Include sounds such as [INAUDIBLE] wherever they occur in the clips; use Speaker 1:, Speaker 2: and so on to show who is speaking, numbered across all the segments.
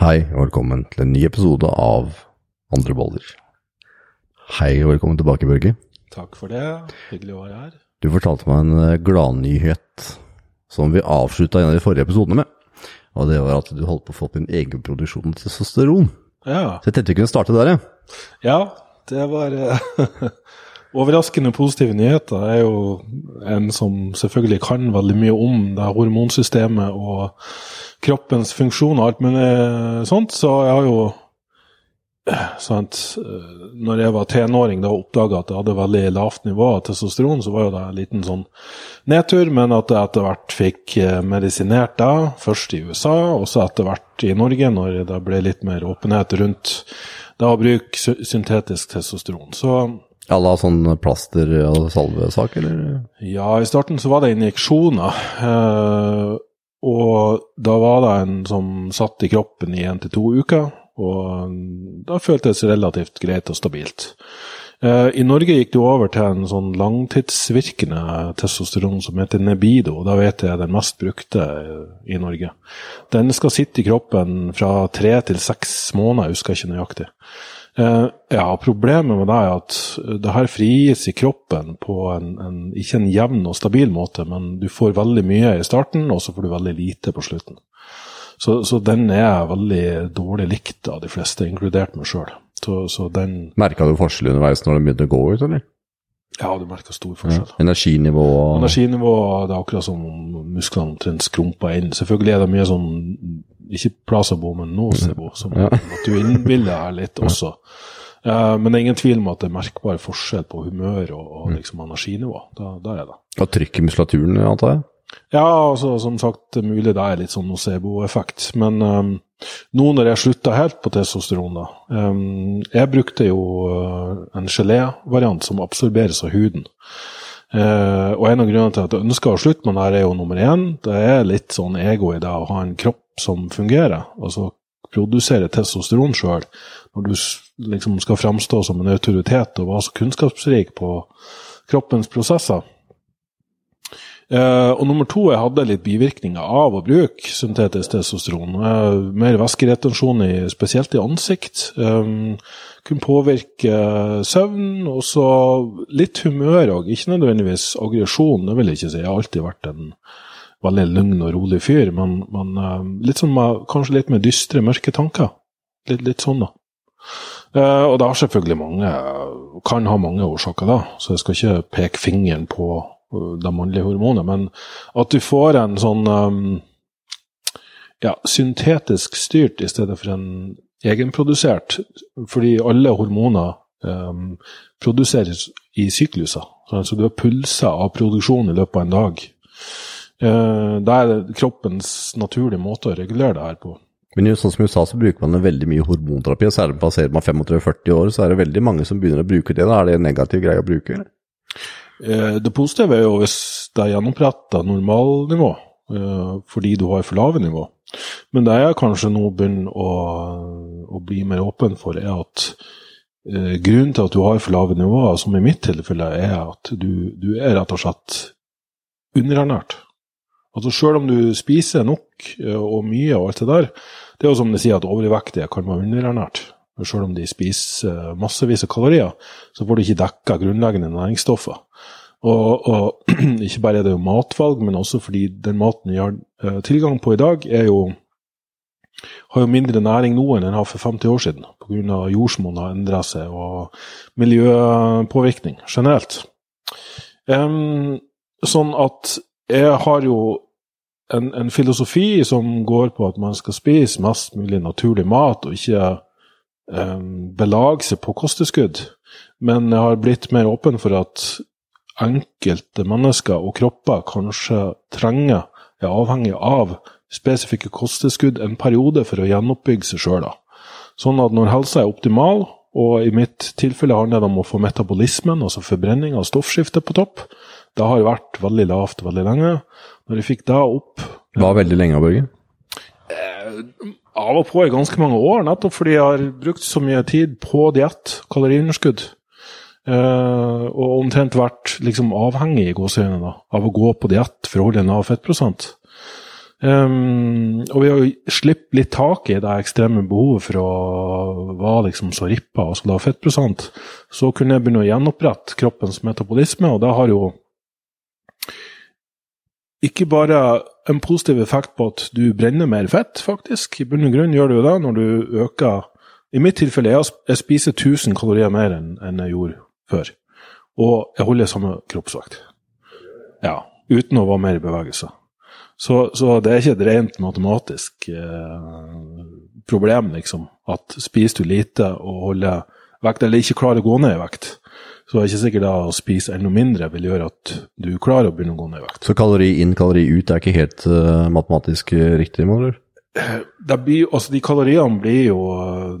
Speaker 1: Hei og velkommen til en ny episode av Andre boller. Hei og velkommen tilbake, Børge.
Speaker 2: Takk for det. Hyggelig å være her.
Speaker 1: Du fortalte meg en eh, gladnyhet som vi avslutta en av de forrige episodene med. Og det var at du holdt på å få opp din egen produksjon av testosteron.
Speaker 2: Ja,
Speaker 1: Så jeg tenkte vi kunne starte der, jeg.
Speaker 2: ja det var eh, [LAUGHS] overraskende positive nyheter. Er jo en som selvfølgelig kan veldig mye om det hormonsystemet og kroppens funksjon og alt mulig sånt, så jeg har jo eh, sant, eh, Når jeg var tenåring og oppdaga at jeg hadde veldig lavt nivå av testosteron, så var jo det en liten sånn nedtur, men at jeg etter hvert fikk eh, medisinert det, først i USA, og så etter hvert i Norge, når det ble litt mer åpenhet rundt det å bruke syntetisk testosteron. Så
Speaker 1: Alle har sånn plaster- og salvesak, eller?
Speaker 2: ja, i starten så var det injeksjoner. Eh, og da var det en som satt i kroppen i én til to uker. Og da føltes det relativt greit og stabilt. Eh, I Norge gikk det over til en sånn langtidsvirkende testosteron som heter Nebido. Da vet jeg den mest brukte eh, i Norge. Den skal sitte i kroppen fra tre til seks måneder, jeg husker ikke nøyaktig. Eh, ja, Problemet med det er at det her frigis i kroppen på en, en, ikke en jevn og stabil måte, men du får veldig mye i starten, og så får du veldig lite på slutten. Så, så den er veldig dårlig likt av de fleste, inkludert meg sjøl. Så, så den
Speaker 1: Merka du forskjell underveis når det begynte å gå ut, eller?
Speaker 2: Ja, du merker stor forskjell.
Speaker 1: Energinivå og
Speaker 2: Energinivå det er akkurat som om musklene omtrent skrumpa inn. Selvfølgelig er det mye sånn ikke placebo, men nocebo, som
Speaker 1: Ja.
Speaker 2: at du innbiller deg litt også. Uh, men det er ingen tvil om at det er merkbar forskjell på humør og, og liksom energinivå. Da, da er det.
Speaker 1: Og trykk i muskulaturen, antar jeg?
Speaker 2: Ja, altså som sagt, det er mulig det er litt sånn nocebo-effekt. Men um, nå når jeg slutta helt på testosteron, da um, Jeg brukte jo uh, en gelévariant som absorberes av huden. Uh, og en av grunnene til at jeg ønsker å slutte med det, her er jo nummer én. Det er litt sånn ego i det å ha en kropp som fungerer. Altså produsere testosteron sjøl. Når du liksom skal framstå som en autoritet og være så kunnskapsrik på kroppens prosesser. Uh, og nummer to, jeg hadde litt bivirkninger av å bruke syntetisk testosteron. Uh, mer væskeretensjon, i, spesielt i ansikt. Um, kunne påvirke uh, søvn, og så litt humør òg. Ikke nødvendigvis aggresjon, det vil jeg ikke si. Jeg har alltid vært en veldig lugn og rolig fyr, men, men eh, litt sånn med, kanskje litt med dystre, mørke tanker. Litt, litt sånn, da. Eh, og det har selvfølgelig mange, kan ha mange årsaker, da, så jeg skal ikke peke fingeren på eh, det mannlige hormonet, men at du får en sånn um, ja, syntetisk styrt i stedet for en egenprodusert, fordi alle hormoner um, produseres i sykluser. Så altså du har pulser av produksjon i løpet av en dag. Eh, det er kroppens naturlige måte å regulere det her på.
Speaker 1: Men sånn som i USA så bruker man veldig mye hormonterapi, og særlig passerer man 35-40 år, så er det veldig mange som begynner å bruke det. Da er det en negativ greie å bruke, eller?
Speaker 2: Eh, Det positive er jo hvis det er gjenoppretta normalnivå, eh, fordi du har for lave nivå. Men det jeg kanskje nå begynner å, å bli mer åpen for, er at eh, grunnen til at du har for lave nivåer, som i mitt tilfelle, er at du, du er rett og slett underernært. Altså Selv om du spiser nok eh, og mye og alt det der, det er jo som de sier at overvektige kan være underernært. Selv om de spiser eh, massevis av kalorier, så får du ikke dekka grunnleggende næringsstoffer. Og, og [CLEARS THROAT] ikke bare er det jo matvalg, men også fordi den maten vi har eh, tilgang på i dag, jo har jo mindre næring nå enn den har for 50 år siden, pga. jordsmonnet har endra seg og miljøpåvirkning generelt. Um, sånn at jeg har jo en, en filosofi som går på at man skal spise mest mulig naturlig mat, og ikke um, belage seg på kosttilskudd. Men jeg har blitt mer åpen for at enkelte mennesker og kropper kanskje trenger, er avhengig av spesifikke kosttilskudd en periode for å gjenoppbygge seg sjøl. Sånn at når helsa er optimal, og i mitt tilfelle handler det om å få metabolismen, altså forbrenning av stoffskiftet, på topp, det har vært veldig lavt veldig lenge. Når jeg fikk det opp
Speaker 1: Var veldig lenge, Børge.
Speaker 2: av og på i ganske mange år, nettopp fordi jeg har brukt så mye tid på diett, kaloriunderskudd. Eh, og omtrent vært liksom avhengig i gåseøynene da, av å gå på diett for å holde en lav fettprosent. Um, og vi har jo sluppet litt tak i det ekstreme behovet for å være liksom så rippa, altså lav fettprosent. Så kunne jeg begynne å gjenopprette kroppens metabolisme, og det har jo ikke bare en positiv effekt på at du brenner mer fett, faktisk. I bunn og grunn gjør du det når du øker I mitt tilfelle jeg, jeg spiser 1000 kalorier mer enn jeg gjorde før. Og jeg holder samme kroppsvekt. Ja, uten å være mer i bevegelse. Så, så, det er ikke et rent matematisk eh, problem, liksom. At spiser du lite og holder vekt, eller ikke klarer å gå ned i vekt, så er det ikke sikkert at å spise enda mindre vil gjøre at du klarer å begynne å gå ned i vekt.
Speaker 1: Så kalori inn, kalori ut er ikke helt uh, matematisk riktig, må du?
Speaker 2: Blir, altså de kaloriene blir jo uh,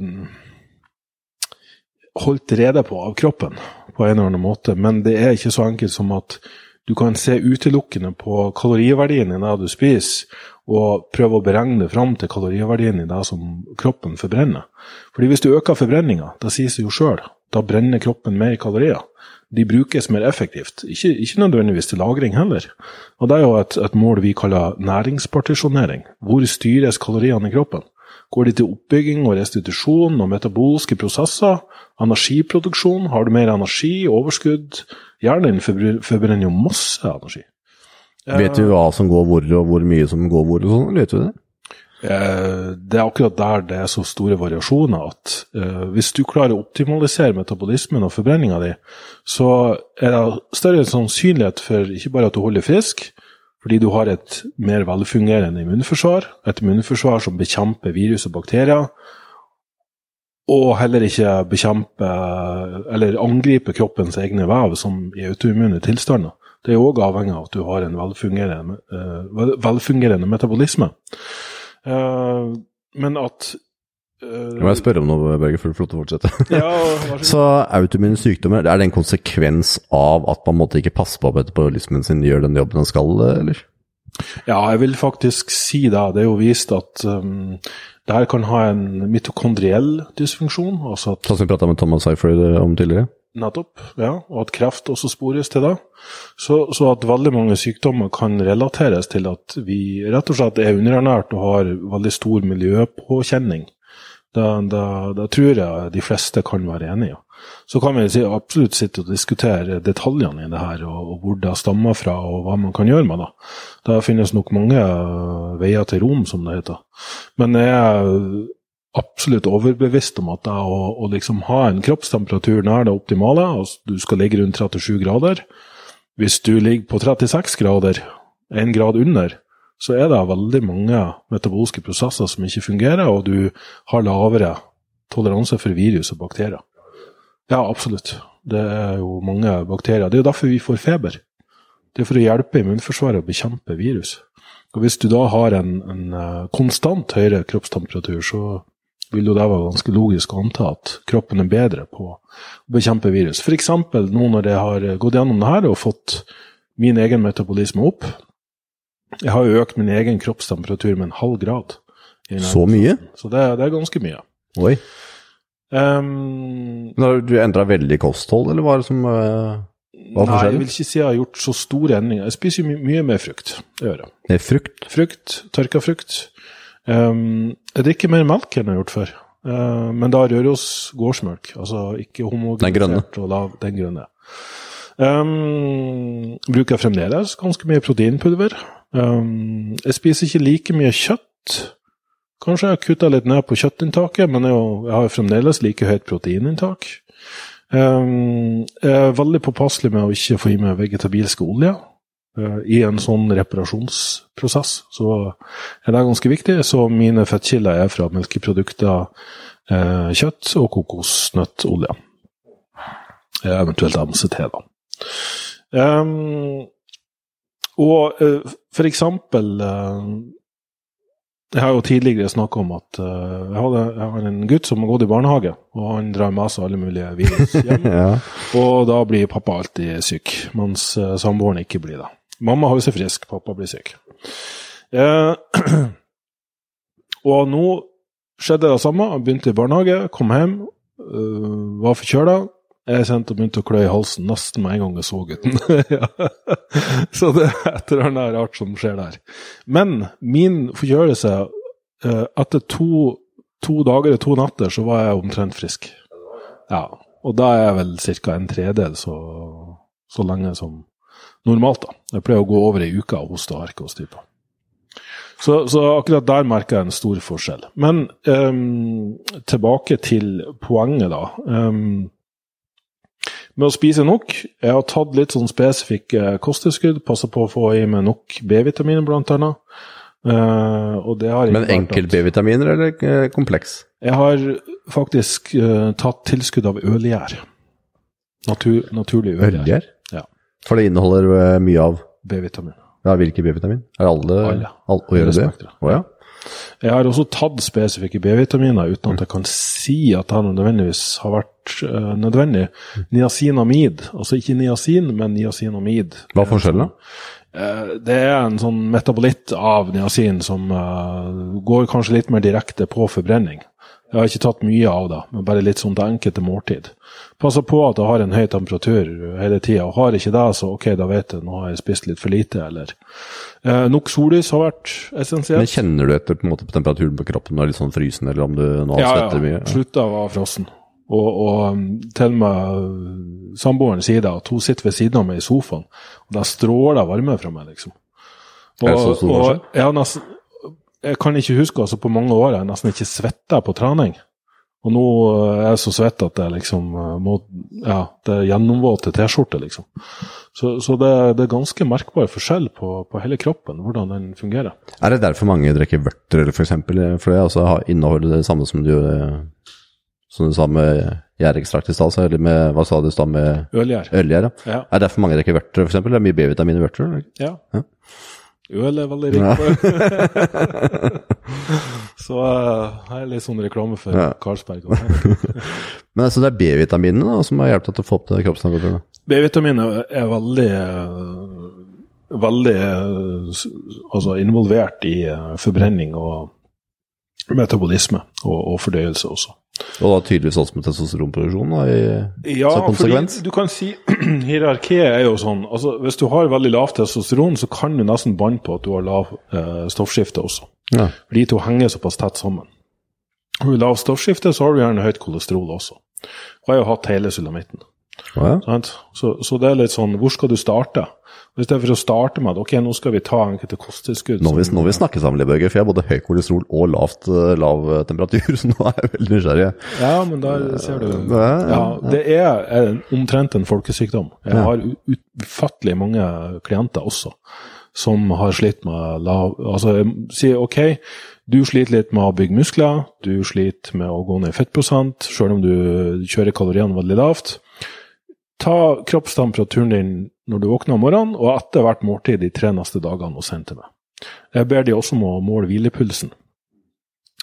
Speaker 2: holdt rede på av kroppen på en eller annen måte, men det er ikke så enkelt som at du kan se utelukkende på kaloriverdien i det du spiser, og prøve å beregne fram til kaloriverdien i det som kroppen forbrenner. Fordi hvis du øker forbrenninga, da sies det jo sjøl, da brenner kroppen mer kalorier. De brukes mer effektivt, ikke, ikke nødvendigvis til lagring heller. Og det er jo et, et mål vi kaller næringspartisjonering. Hvor styres kaloriene i kroppen? Går de til oppbygging og restitusjon og metabolske prosesser? Energiproduksjon? Har du mer energi? Overskudd? Hjernen forbrenner jo masse energi.
Speaker 1: Vet du hva som går hvor, og hvor mye som går hvor? og sånn? Vet du det?
Speaker 2: Eh, det er akkurat der det er så store variasjoner at uh, hvis du klarer å optimalisere metabolismen og forbrenninga di, så er det større sannsynlighet for ikke bare at du holder frisk, fordi du har et mer velfungerende immunforsvar, et immunforsvar som bekjemper virus og bakterier, og heller ikke bekjemper eller angriper kroppens egne vev, som i autoimmune tilstander. Det er òg avhengig av at du har en velfungerende, uh, velfungerende metabolisme. Uh, men at
Speaker 1: uh, må jeg spørre om noe, Børge, før du får lov til å fortsette? [LAUGHS]
Speaker 2: Ja,
Speaker 1: så autoimmune sykdommer, er det en konsekvens av at man måtte ikke passe på at metabolismen sin gjør den jobben den skal, eller?
Speaker 2: Ja, jeg vil faktisk si det. Det er jo vist at um, det her kan ha en mitokondriell dysfunksjon. Altså at,
Speaker 1: sånn som vi prata med Thomas Seifert om tidligere?
Speaker 2: Nettopp, ja. Og at kreft også spores til det. Så, så, at veldig mange sykdommer kan relateres til at vi rett og slett er underernært og har veldig stor miljøpåkjenning. Det, det, det tror jeg de fleste kan være enig i. Så kan vi absolutt sitte og diskutere detaljene i det her, og, og hvor det stammer fra, og hva man kan gjøre med det. Det finnes nok mange veier til Rom, som det heter. Men jeg absolutt overbevist om at å, å liksom ha en kroppstemperatur nær det optimale, altså du skal ligge rundt 37 grader Hvis du ligger på 36 grader, én grad under, så er det veldig mange metabolske prosesser som ikke fungerer, og du har lavere toleranse for virus og bakterier. Ja, absolutt. Det er jo mange bakterier. Det er jo derfor vi får feber. Det er for å hjelpe immunforsvaret å bekjempe virus. Og Hvis du da har en, en eh, konstant høyere kroppstemperatur, så vil jo det være ganske logisk å anta at kroppen er bedre på å bekjempe virus. F.eks. nå når jeg har gått gjennom det her og fått min egen metabolisme opp. Jeg har jo økt min egen kroppstemperatur med en halv grad.
Speaker 1: Så mye?
Speaker 2: Så det, det, er ganske mye.
Speaker 1: Oi.
Speaker 2: Um,
Speaker 1: har du endra veldig kosthold, eller hva er det som uh,
Speaker 2: Nei, jeg vil ikke si jeg har gjort så store endringer. Jeg spiser my mye mer frukt. Det gjør
Speaker 1: jeg. Frukt?
Speaker 2: Frukt, tørka frukt. Um, jeg drikker mer melk enn jeg har gjort før. Uh, men da Røros gårdsmelk, altså ikke homogenisert og lav, den grønne. Um, bruker fremdeles ganske mye proteinpulver. Um, jeg spiser ikke like mye kjøtt. Kanskje jeg har kutta litt ned på kjøttinntaket, men jeg, har fremdeles like høyt proteininntak. Um, jeg er veldig påpasselig med å ikke få i meg vegetabilske oljer. Eh, i en sånn reparasjonsprosess, så er det ganske viktig. Så mine fettkilder er fra melkeprodukter, eh, kjøtt og kokosnøttolje. Eh, eventuelt MCT, da. Um, og uh, for eksempel uh, Jeg har jo tidligere snakka om at uh, jeg, hadde, jeg, har en gutt som har gått i barnehage, og han drar med seg alle mulige virus hjem. [LAUGHS] ja. Og da blir pappa alltid syk, mens samboeren ikke blir det. Mamma holder seg frisk, pappa blir syk. Eh, [CLEARS THROAT] og nå skjedde det samme. Han begynte i barnehage, kom hjem, øh, var forkjøla. Jeg kjente og begynte å klø i halsen nesten med en gang jeg så gutten. [LAUGHS] Så det er et eller annet rart som skjer der. Men min forkjølelse eh, Etter to, to dager og to natter så var jeg omtrent frisk. Ja, Og da er jeg vel ca. en tredel så, så lenge som normalt. da. Jeg pleier å gå over ei uke av hoste og harke hos typer. Så, så, akkurat der merker jeg en stor forskjell. Men um, tilbake til poenget, da. Um, med å spise nok. Jeg har tatt litt sånn spesifikke kosttilskudd. Passer på å få i meg nok B-vitaminer, blant annet. Uh, og det har
Speaker 1: Men enkel B-vitaminer eller uh, kompleks?
Speaker 2: Jeg har faktisk uh, tatt tilskudd av ølgjær. Natur, naturlig ølgjær.
Speaker 1: For det inneholder uh, mye av
Speaker 2: B-vitamin.
Speaker 1: Ja, Hvilke B-vitamin? Er alle,
Speaker 2: Alle.
Speaker 1: alle å gjøre det? Oh, ja.
Speaker 2: Jeg har også tatt spesifikke B-vitaminer uten at jeg kan si at det nødvendigvis har vært uh, nødvendig. Niacinamid, altså ikke niacin, men niacinamid.
Speaker 1: Hva er forskjellen, da?
Speaker 2: Eh, Det er en sånn metabolitt av niacin som uh, går kanskje litt mer direkte på forbrenning. Jeg har ikke tatt mye av det, men bare litt sånn til enkelte måltid. Passer på at jeg har en høy temperatur hele tida, har ikke det, så ok, da vet jeg nå har jeg spist litt for lite, eller eh, Nok sollys har vært
Speaker 1: Men
Speaker 2: essensielt.
Speaker 1: Kjenner du etter på, en måte, på temperaturen på kroppen når du er litt sånn frysen, eller om du nå
Speaker 2: Ja,
Speaker 1: svetter mye?
Speaker 2: ja. Slutta å være frossen. Og, og um, til og med uh, samboeren sier det, at hun sitter ved siden av meg i sofaen, og da stråler varme fra meg, liksom. Og,
Speaker 1: Er det så stor forskjell?
Speaker 2: Ja, nesten, jeg kan ikke huske, altså på mange år jeg nesten ikke svetta på trening. Og nå uh, er jeg så svett at jeg liksom uh, må Ja, det er gjennomvåte T-skjorte, liksom. Så, så det, det er ganske merkbar forskjell på, på hele kroppen, hvordan den fungerer.
Speaker 1: Er det derfor mange drikker vørter, for eksempel? For det altså, inneholder det samme som du, eh, som du sa med gjærekstrakt i stad, eller med, hva sa du i stad, med
Speaker 2: Ølgjær.
Speaker 1: ølgjær? ja.
Speaker 2: Ja.
Speaker 1: Er det derfor mange drikker vørter, eksempel? Det er mye B-vitamin i vørter?
Speaker 2: Ja.
Speaker 1: Ja.
Speaker 2: Øl er veldig rik på Så uh, her er litt sånn reklame for
Speaker 1: Ja.
Speaker 2: Carlsberg. sånn. [LAUGHS]
Speaker 1: Men altså, det er B-vitaminene da, som har hjulpet deg til å få opp det kroppstemperaturen?
Speaker 2: B-vitaminene er veldig eh, Veldig eh, altså involvert i eh, forbrenning og metabolisme og, og fordøyelse også.
Speaker 1: Og da tydeligvis også med testosteronproduksjon da, i,
Speaker 2: Ja,
Speaker 1: som konsekvens?
Speaker 2: du kan si [CLEARS THROAT] hierarkiet er jo sånn altså Hvis du har veldig lavt testosteron, så kan du nesten banne på at du har lav eh, stoffskifte også.
Speaker 1: Ja.
Speaker 2: For de to henger såpass tett sammen. Har du lav stoffskifte, så har du gjerne høyt kolesterol også. Og jeg har hatt hele sulamitten.
Speaker 1: Ja.
Speaker 2: Så, så det er litt sånn, hvor skal du starte? Og I stedet for å starte med at ok, nå skal vi ta enkelte kosttilskudd
Speaker 1: Nå vil, vi snakke sammen, Libørge, for jeg har både høy kolesterol og lavt, eh, lav eh, temperatur, [LAUGHS] så nå er jeg veldig nysgjerrig.
Speaker 2: Ja, men der ser du.
Speaker 1: Ja,
Speaker 2: det er omtrent en folkesykdom. Jeg har ufattelig mange klienter også som har slitt med lav Altså, jeg sier ok, du sliter litt med å bygge muskler, du sliter med å gå ned i fettprosent, sjøl om du kjører kaloriene veldig lavt. Ta kroppstemperaturen din når du våkner om morgenen, og etter hvert måltid de tre neste dagene og send til meg. Jeg ber de også om å måle hvilepulsen.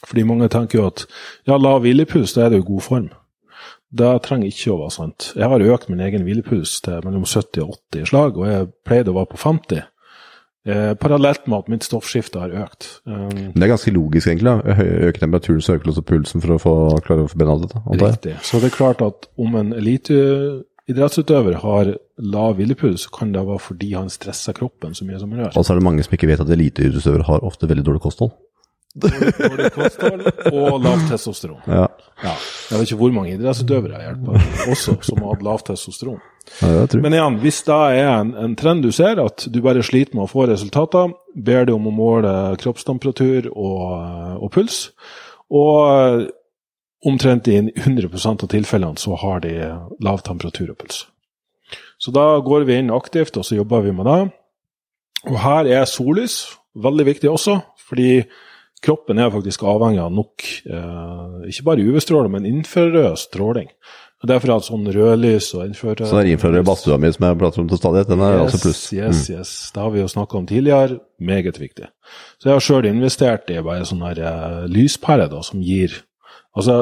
Speaker 2: Fordi mange tenker jo at ja, lav hvilepuls, da er det jo god form. Det trenger ikke å være sant. Jeg har økt min egen hvilepuls til mellom 70 og 80 slag, og jeg pleide å være på 50. Eh, parallelt med at mitt stoffskifte har økt. Um,
Speaker 1: det er ganske logisk, egentlig. da. Øker temperaturen, så øker også pulsen for å få, klare å forbedre dette.
Speaker 2: riktig. Så det er klart at om en eliteidrettsutøver har lav hvilepuls, kan det være fordi han stresser kroppen så mye som han gjør.
Speaker 1: Og så er det mange som ikke vet at eliteidrettsutøvere har ofte veldig dårlig kosthold.
Speaker 2: Dårlig kosthold og lavt testosteron.
Speaker 1: Ja,
Speaker 2: Ja. Jeg vet ikke hvor mange idrettsutøvere jeg hjelper også som har hatt lavt testosteron.
Speaker 1: ja.
Speaker 2: Men igjen, hvis det er en, en trend du ser, at du bare sliter med å få resultater, ber du om å måle kroppstemperatur og, og puls, og omtrent i 100% av tilfellene så har de lav temperatur og puls. Så da går vi inn aktivt, og så jobber vi med det. Og her er sollys veldig viktig også, fordi kroppen er faktisk avhengig av nok, eh, ikke bare UV-stråler, men infrarød stråling. Og Derfor at sånn rødlys og infrarød
Speaker 1: Så den infrarøde badstua mi som jeg prater om til stadighet, den er altså pluss.
Speaker 2: Yes, yes. Det har vi jo snakka om tidligere. Meget viktig. Så jeg har sjøl investert i bare sånn her eh, lyspære da, som gir Altså,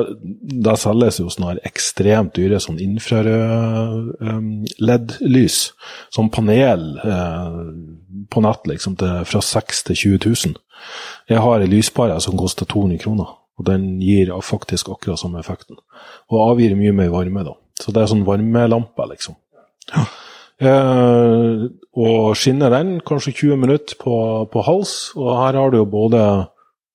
Speaker 2: Da selges jo sånne ekstremt dyre sånn infrarød um, LED-lys. Som panel eh, på nett, liksom, til, fra 6 til 20 000. Jeg har en lyspære som koster 200 kroner, og den gir faktisk akkurat samme effekten. Og avgir mye mer varme, da. Så det er sånn varmelampe, liksom. Eh, og skinner den kanskje 20 minutter på, på hals, og her har du jo både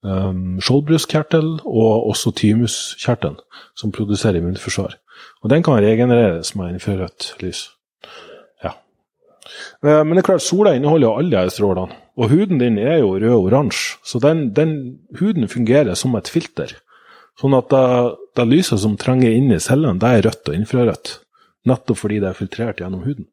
Speaker 2: um, skjoldbruskkjertel og også thymuskjertelen, som produserer immunforsvar. Og den kan regenereres med infrarødt lys. Ja. Uh, men det er klart, sola inneholder jo alle disse strålene, og huden din er jo rød-oransje, så den, den, huden fungerer som et filter. Sånn at det, det lyset som trenger inn i cellene, det er rødt og infrarødt. Nettopp fordi det er filtrert gjennom huden.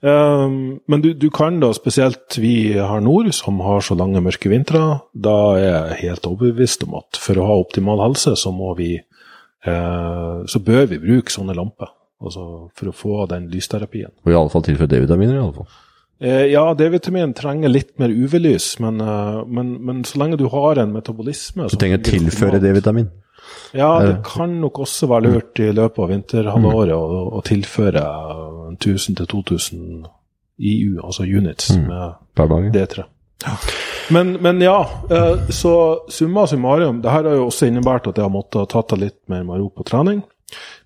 Speaker 2: Um, men du, du, kan da, spesielt vi her nord, som har så lange, mørke vintre, da er jeg helt overbevist om at for å ha optimal helse, så må vi uh, Så bør vi bruke sånne lamper. Altså for å få den lysterapien.
Speaker 1: Og i alle fall tilføre D-vitaminer, i alle fall.
Speaker 2: Uh, ja, D-vitamin trenger litt mer UV-lys, men, uh, men, men, så lenge du har en metabolisme
Speaker 1: Du trenger å tilføre D-vitamin?
Speaker 2: Ja, det kan nok også være lurt i løpet av vinterhalvåret å, å tilføre 1000-2000 IU, altså units, mm. med D3. Ja. Men, men, ja, eh, så summa summarum, det her har jo også innebært at jeg har måttet ta litt mer med ro på trening.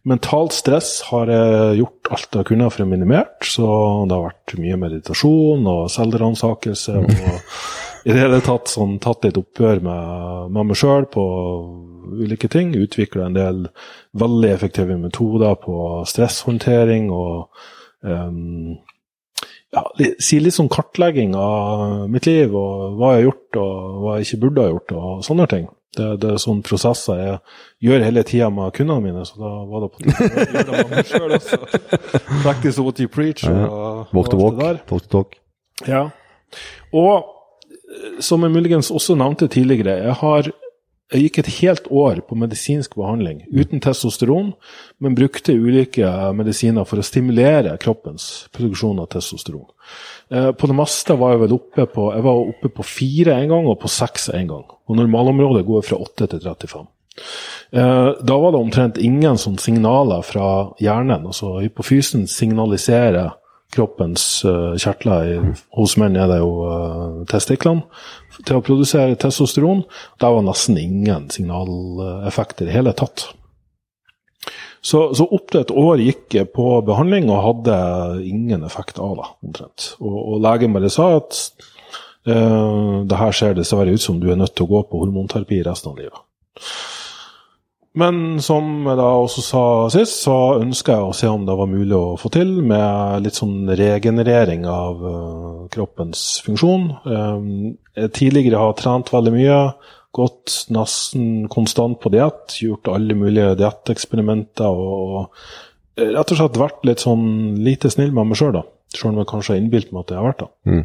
Speaker 2: Mentalt stress har jeg gjort alt jeg kunne for å minimere, så det har vært mye meditasjon og selvransakelse. Og [LAUGHS] i det hele tatt sånn, tatt litt oppgjør med, med meg sjøl på ulike ting. Utvikla en del veldig effektive metoder på stresshåndtering og um, ja, si litt sånn kartlegging av mitt liv og hva jeg har gjort og hva jeg ikke burde ha gjort og sånne ting. Det, det er sånne prosesser jeg gjør hele tida med kundene mine, så da var det på tide å gjøre det med meg sjøl også. Practice what you preach. Og,
Speaker 1: ja. Walk to walk, talk the talk.
Speaker 2: Ja. Og som jeg muligens også nevnte tidligere, jeg har jeg gikk et helt år på medisinsk behandling uten testosteron, men brukte ulike medisiner for å stimulere kroppens produksjon av testosteron. Eh, på det meste var jeg vel oppe på, jeg var oppe på fire en gang og på seks en gang. Og normalområdet går fra 8 til 35. Eh, da var det omtrent ingen sånne signaler fra hjernen. altså Hypofysen signaliserer kroppens uh, kjertler. Hos menn er det jo uh, testiklene til å produsere testosteron. Der var nesten ingen signaleffekter i hele tatt. Så, så opp til et år gikk jeg på behandling og hadde ingen effekt av det, omtrent. Og, og legen bare sa at uh, det her ser dessverre ut som du er nødt til å gå på hormonterapi resten av livet. Men som jeg da også sa sist, så ønska jeg å se om det var mulig å få til med litt sånn regenerering av uh, kroppens funksjon. Um, jeg tidligere har trent veldig mye, gått nesten konstant på diett, gjort alle mulige dietteksperimenter og, rett og slett vært litt sånn lite snill med meg sjøl, da. Sjøl om jeg kanskje har innbilt meg at jeg har vært det. Mm.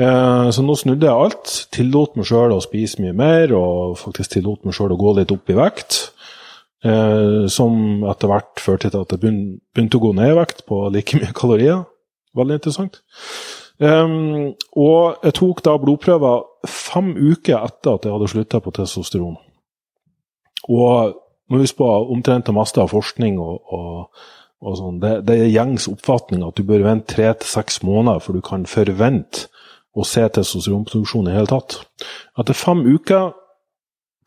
Speaker 2: Uh, så nå snudde jeg alt. Tillot meg sjøl å spise mye mer, og faktisk tillot meg sjøl å gå litt opp i vekt. Eh, som etter hvert førte til at det begynte å gå ned i vekt på like mye kalorier. Veldig interessant. Um, og jeg tok da blodprøver fem uker etter at jeg hadde slutta på testosteron. Og må huske på omtrent det meste av forskning og, og, og sånn, det, det, er gjengs oppfatning at du bør vente tre til seks måneder før du kan forvente å se testosteronproduksjon i hele tatt. Etter fem uker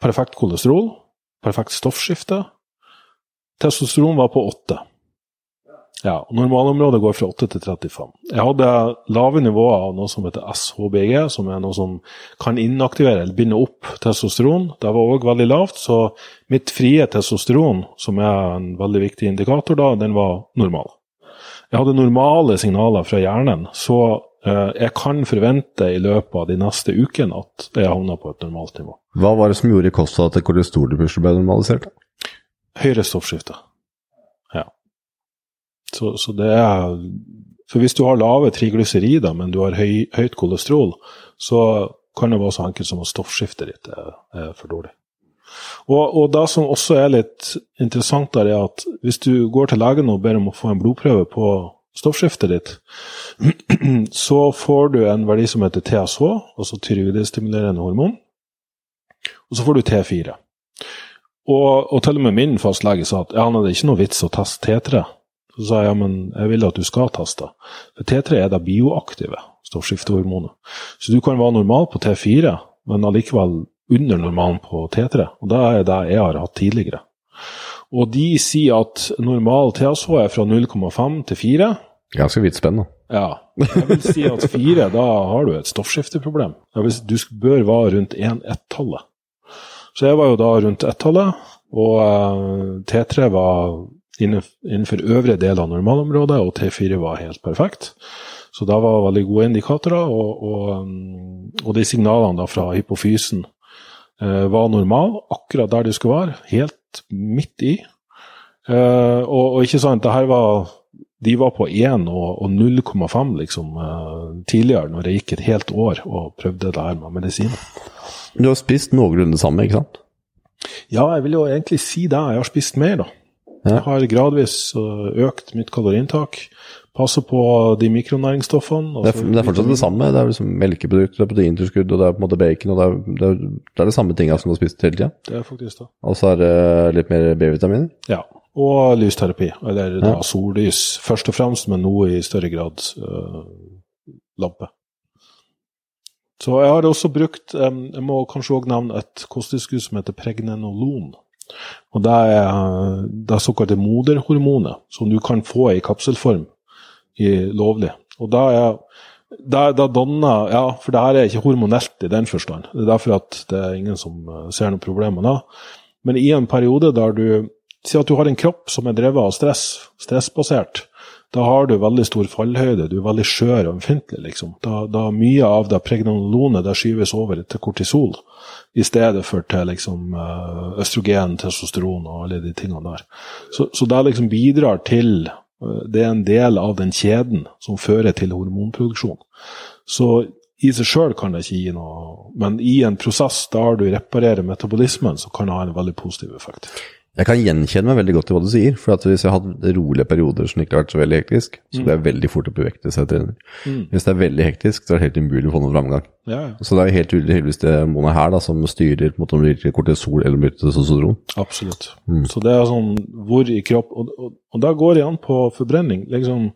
Speaker 2: perfekt kolesterol, perfekt stoffskifte. Testosteron var på 8. Ja, Normalområdet går fra 8 til 35. Jeg hadde lave nivåer av noe som heter SHBG, som er noe som kan inaktivere eller binde opp testosteron. Det var òg veldig lavt, så mitt frie testosteron, som er en veldig viktig indikator, da, den var normal. Jeg hadde normale signaler fra hjernen, så jeg kan forvente i løpet av de neste ukene at jeg havner på et normalt nivå.
Speaker 1: Hva var det som gjorde i Kosta at kolesterolet ble normalisert?
Speaker 2: Høyere stoffskifte. Ja. Så, så, det er For hvis du har lave triglycerider, men du har høy, høyt kolesterol, så kan det være så enkelt som at stoffskiftet ditt er, er for dårlig. Og, og, det som også er litt interessant, der er at hvis du går til legen og ber om å få en blodprøve på stoffskiftet ditt, [CLEARS THROAT] så får du en verdi som heter TSH, altså tyroidestimulerende hormon, og så får du T4. Og, og, til og med min fastlege sa at ja, det er ikke noe vits å teste T3. Så sa jeg ja, men jeg vil at du skal teste. For T3 er det bioaktive stoffskiftehormonet. Så du kan være normal på T4, men allikevel under normalen på T3. Og det er det jeg har hatt tidligere. Og de sier at normal TSH er fra 0,5 til 4.
Speaker 1: Ganske vidt spenn, da.
Speaker 2: Ja. Jeg vil si at 4, da har du et stoffskifteproblem. Vil, du bør være rundt 1-1-tallet. Så jeg var jo da rundt 1-tallet, og uh, T3 var innenfor øvre del av normalområdet, og T4 var helt perfekt. Så da var veldig gode indikatorer, og, og, og de signalene fra hypofysen eh, var normale, akkurat der de skulle være, helt midt i. Uh, og, og, ikke sant, det her var de var på 1 og, og 0,5 liksom, uh, tidligere, når jeg gikk et helt år og prøvde det her med medisiner.
Speaker 1: Du har spist noenlunde samme, ikke sant?
Speaker 2: Ja, jeg vil jo egentlig si det. Jeg har spist mer, da. Jeg har gradvis eh, økt mitt kaloriinntak. Passer på de mikronæringsstoffene.
Speaker 1: Det er, det er, fortsatt det samme. Det er liksom melkeprodukter, det er proteintilskudd, og det er på en måte bacon. og Det er det, er, det, er det samme tinga som du har spist hele tida.
Speaker 2: Det er faktisk det.
Speaker 1: Og så er det litt mer B-vitaminer?
Speaker 2: Ja. Og lysterapi. Eller ja. da sollys, først og fremst, men nå i større grad øh, lampe. Så jeg har også brukt Jeg må kanskje òg nevne et kosttilskudd som heter pregnenolon. Og Det er det såkalte moderhormonet, som du kan få i kapselform lovlig. Og da er da, da danner, ja, For det her er ikke hormonelt i den forstand. Det er derfor at det er ingen som ser ser noen problemer det. Men i en periode der du Si at du har en kropp som er drevet av stress, stressbasert. Da har du veldig stor fallhøyde, du er veldig skjør og ømfintlig. liksom. Da, da mye av det pregnolonet det skyves over til kortisol i stedet for til liksom, eh, østrogen, testosteron og alle de tingene der. Så, så det liksom bidrar til eh, Det er en del av den kjeden som fører til hormonproduksjon. Så i seg sjøl kan det ikke gi noe, men i en prosess der du reparerer metabolismen, så kan det ha en veldig positiv effekt.
Speaker 1: Jeg kan gjenkjenne meg veldig godt i hva du sier. For hvis jeg har hatt rolige perioder som ikke har vært så veldig hektisk, så blir jeg mm. veldig fort opp i vekt hvis jeg trener. Mm. Hvis det er veldig hektisk, så er det helt umulig å få noen framgang. Ja, ja. Så det er helt tydelig hvis det Mona her da, som styrer måte om det blir kortisol eller blir testosteron.
Speaker 2: Absolutt. Mm. Så det er sånn hvor i kropp Og, og, og da går det an på forbrenning. liksom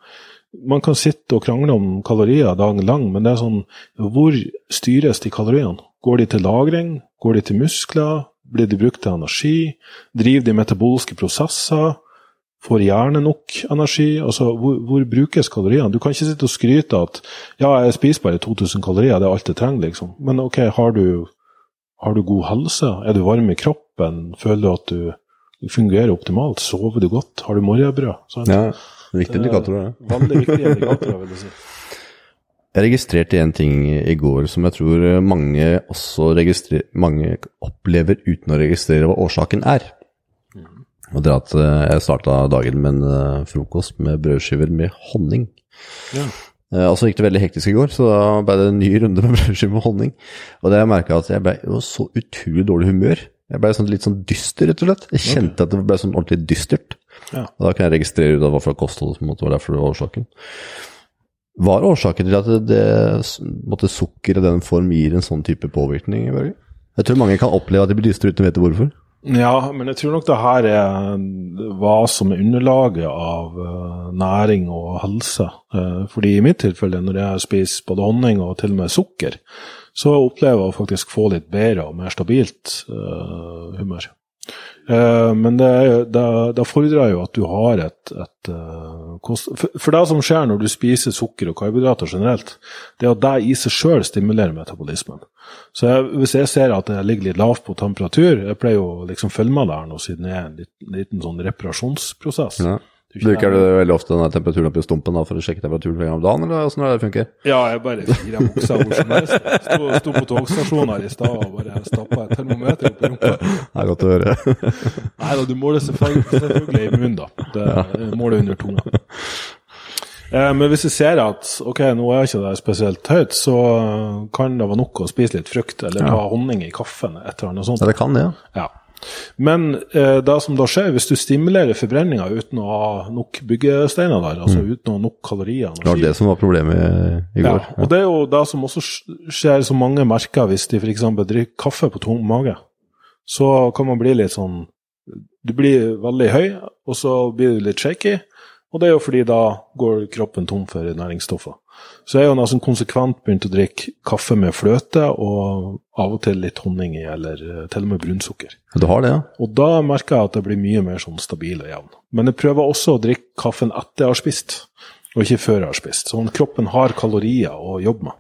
Speaker 2: man kan sitte og krangle om kalorier dagen lang, men det er sånn Hvor styres de kaloriene? Går de til lagring? Går de til muskler? Blir de brukt til energi? Driver de metaboliske prosesser? Får hjernen nok energi? Altså, hvor, hvor, brukes kaloriene? Du kan ikke sitte og skryte at ja, jeg spiser bare 2000 kalorier, det er alt jeg trenger, liksom. Men ok, har du, har du god helse? Er du varm i kroppen? Føler du at du fungerer optimalt? Sover du godt? Har du morgenbrød?
Speaker 1: Sant? Ja, viktige indikatorer.
Speaker 2: Veldig viktige indikatorer, vil jeg si.
Speaker 1: Jeg registrerte en ting i går som jeg tror mange også mange opplever uten å registrere hva årsaken er. Mm. Og det er at eh, jeg starta dagen med en eh, frokost med brødskiver med honning. Ja. Eh, og så gikk det veldig hektisk i går, så da ble det en ny runde med [LAUGHS] brødskiver med honning. Og det jeg merka at jeg ble jo så utrolig dårlig humør. Jeg ble sånn litt sånn dyster, rett og slett. Jeg kjente at det ble sånn ordentlig dystert. Ja. Og da kan jeg registrere ut av hva for kosthold som måtte være derfor det var årsaken. Hva er årsaken til at det, det sukker i den form gir en sånn type påvirkning? Børge? Jeg tror mange kan oppleve at de blir dystre uten å vite hvorfor.
Speaker 2: Ja, men jeg tror nok det her er hva som er underlaget av uh, næring og helse. Uh, fordi i mitt tilfelle, når jeg spiser både honning og til og med sukker, så opplever jeg å faktisk få litt bedre og mer stabilt humør. Eh, men det, det, det, fordrer jo at du har et, et uh, kost... For, for, det som skjer når du spiser sukker og karbohydrater generelt, det er at det i seg sjøl stimulerer metabolismen. Så jeg, hvis jeg ser at jeg ligger litt lavt på temperatur, jeg pleier jo liksom følge med der nå siden det er en liten, liten sånn reparasjonsprosess. Ja.
Speaker 1: Bruker du veldig ofte denne temperaturen oppi stumpen da, for å sjekke temperaturen flere ganger om dagen, eller åssen det funker?
Speaker 2: Ja, jeg bare fire buksa hvor som helst. Sto, sto på togstasjonen her i stad og bare stappa et termometer opp i rumpa. [LAUGHS]
Speaker 1: Det er godt å høre. [LAUGHS]
Speaker 2: Nei da, du måler selvfølgelig, i munnen, da. Det ja. måler under tunga. Eh, men hvis jeg ser at ok, nå er ikke det spesielt høyt, så kan det være nok å spise litt frukt eller ta ja. honning i kaffen. et eller annet sånt.
Speaker 1: Ja, det kan det,
Speaker 2: ja. ja. Men eh, det som da skjer, hvis du stimulerer forbrenninga uten å ha nok byggesteiner der, altså mm. uten å ha nok kalorier
Speaker 1: Det var det som var problemet i går.
Speaker 2: Ja, og det er jo det som også skjer, som mange merker hvis de f.eks. drikker kaffe på tom mage. Så kan man bli litt sånn Du blir veldig høy, og så blir du litt shaky. Og det er jo fordi da går kroppen tom for næringsstoffer. Så jeg har nesten konsekvent begynt å drikke kaffe med fløte, og av og til litt honning i, eller eh, til og med brunsukker.
Speaker 1: Du har det, ja?
Speaker 2: Og da merker jeg at jeg blir mye mer sånn stabil og jevn. Men jeg prøver også å drikke kaffen etter jeg har spist, og ikke før jeg har spist. Sånn kroppen har kalorier å jobbe med.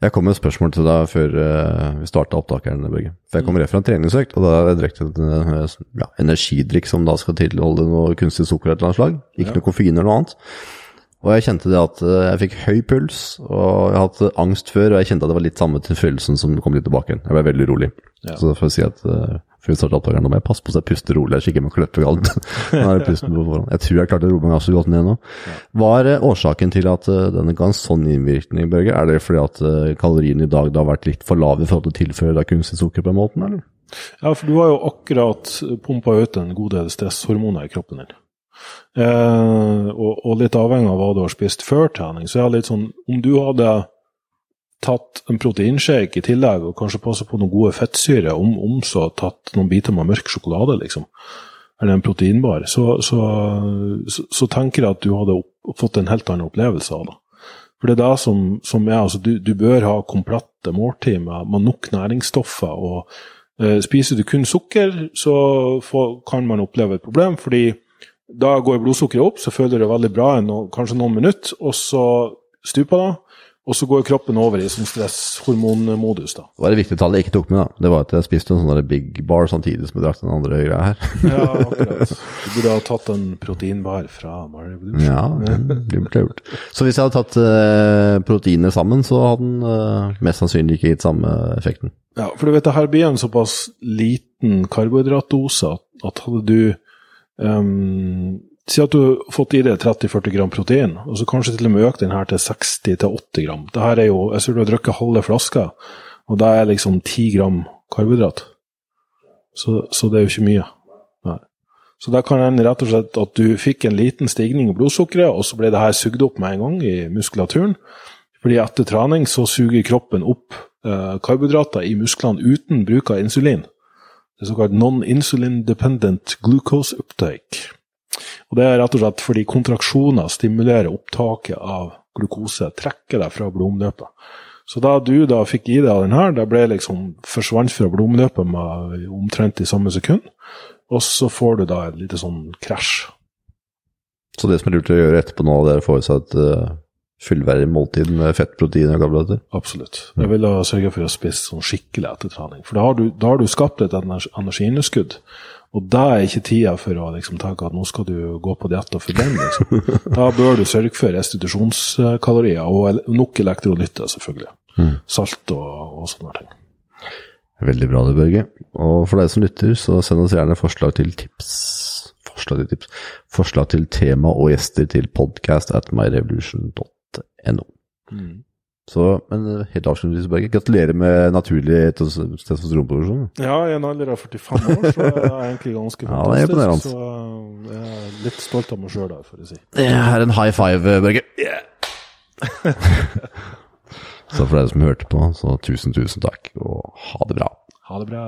Speaker 1: Jeg kom med et spørsmål til deg før uh, vi starta opptaket. Børge. For jeg kom rett fra en treningsøkt, og da har jeg drukket en uh, ja, energidrikk som da skal tilholde noe kunstig sukker av et eller annet slag. Ikke
Speaker 2: Ja.
Speaker 1: noe koffein eller noe annet. Og jeg kjente det at uh, jeg fikk høy puls, og jeg har hatt angst før, og jeg kjente at det var litt samme til følelsen som kom litt tilbake igjen. Jeg ble veldig urolig.
Speaker 2: Ja.
Speaker 1: Så får jeg si at uh, før vi starter opptakeren, må jeg passe på så jeg puster rolig, jeg kikker med kløppe galt. [LAUGHS] Nå er det pusten på forhånd. Jeg tror jeg klarte å roe meg ganske godt ned nå. Hva er eh, årsaken til at denne ga en sånn innvirkning, Børge? Er det fordi at kaloriene i dag da har vært litt for lave i forhold til å tilføre deg kunstig sukker på den måten, eller?
Speaker 2: Ja, for du har jo akkurat pumpa ut en god del stresshormoner i kroppen din. Eh, og, og litt avhengig av hva du har spist før trening, så er det litt sånn Om du hadde tatt en proteinshake i tillegg, og kanskje passa på noen gode fettsyrer, om, om så tatt noen biter med mørk sjokolade, liksom, eller en proteinbar, så, så, så, så tenker jeg at du hadde opp, fått en helt annen opplevelse av det. For det er det som, som er, altså du, du bør ha komplette måltid med, med nok næringsstoffer. og eh, Spiser du kun sukker, så får, kan man oppleve et problem, fordi da går blodsukkeret opp, så føler du det veldig bra no, kanskje noen minutter, og så stuper det, og så går kroppen over i sånn stresshormonmodus. da.
Speaker 1: Det var et viktig tall jeg ikke tok med, da. Det var at jeg spiste en sånn big bar samtidig som jeg drakk den andre greia her.
Speaker 2: Ja, [LAUGHS] akkurat. Du burde ha tatt en proteinbar fra Mario.
Speaker 1: Ja, den blir ble gjort. Så hvis jeg hadde tatt uh, proteiner sammen, så hadde den uh, mest sannsynlig ikke gitt samme effekten.
Speaker 2: Ja, for du vet, det her blir en såpass liten karbohydratdose at, at hadde du um, Si at du har fått i deg 30-40 gram protein, og så kanskje til og med økt den her til 60-80 gram. Det her er jo, Jeg tror du har drukket halve flaska, og det er liksom 10 gram karbohydrat. Så, så det er jo ikke mye. Nei. Så da kan hende rett og slett at du fikk en liten stigning i blodsukkeret, og så ble det her sugd opp med en gang i muskulaturen. Fordi etter trening så suger kroppen opp eh, karbohydrater i musklene uten bruk av insulin. Det er såkalt non-insulin dependent glucose uptake. Og det er rett og slett fordi kontraksjoner stimulerer opptaket av glukose, trekker deg fra blodomløpet. Så da du da fikk i deg den her, da ble liksom forsvant fra blodomløpet omtrent i samme sekund, og så får du da et lite sånn krasj.
Speaker 1: Så det som er lurt å gjøre etterpå nå, det er å få i seg et uh, fullverdig måltid med fett, protein og karbohydrater.
Speaker 2: Absolutt. Jeg ville ha sørga for å spise sånn skikkelig etter trening. For da har du, da har du skapt et ener- energiunderskudd. Og da er ikke tida for å liksom tenke at nå skal du gå på diett og forbrenne. Liksom. [LAUGHS] Da bør du sørge for restitusjonskalorier og nok elektrolytter, selvfølgelig. Salt og, og sånne ting.
Speaker 1: Veldig bra det, Børge. Og for deg som lytter, så send oss gjerne forslag til tips. Forslag til tips. Forslag til tema og gjester til podcast at myrevolution.no. Så, men eh, helt avslutningsvis, Berge. gratulerer med naturlig tes- testosteronproduksjon.
Speaker 2: Ja, i en alder av 45 år så er jeg egentlig ganske [LAUGHS]
Speaker 1: Ja,
Speaker 2: fantastisk. så jeg er litt stolt av meg sjøl der, for å si.
Speaker 1: Det er en high five, Børge. [LAUGHS] så for dere som hørte på, så tusen, tusen takk, og ha det bra.
Speaker 2: Ha det bra.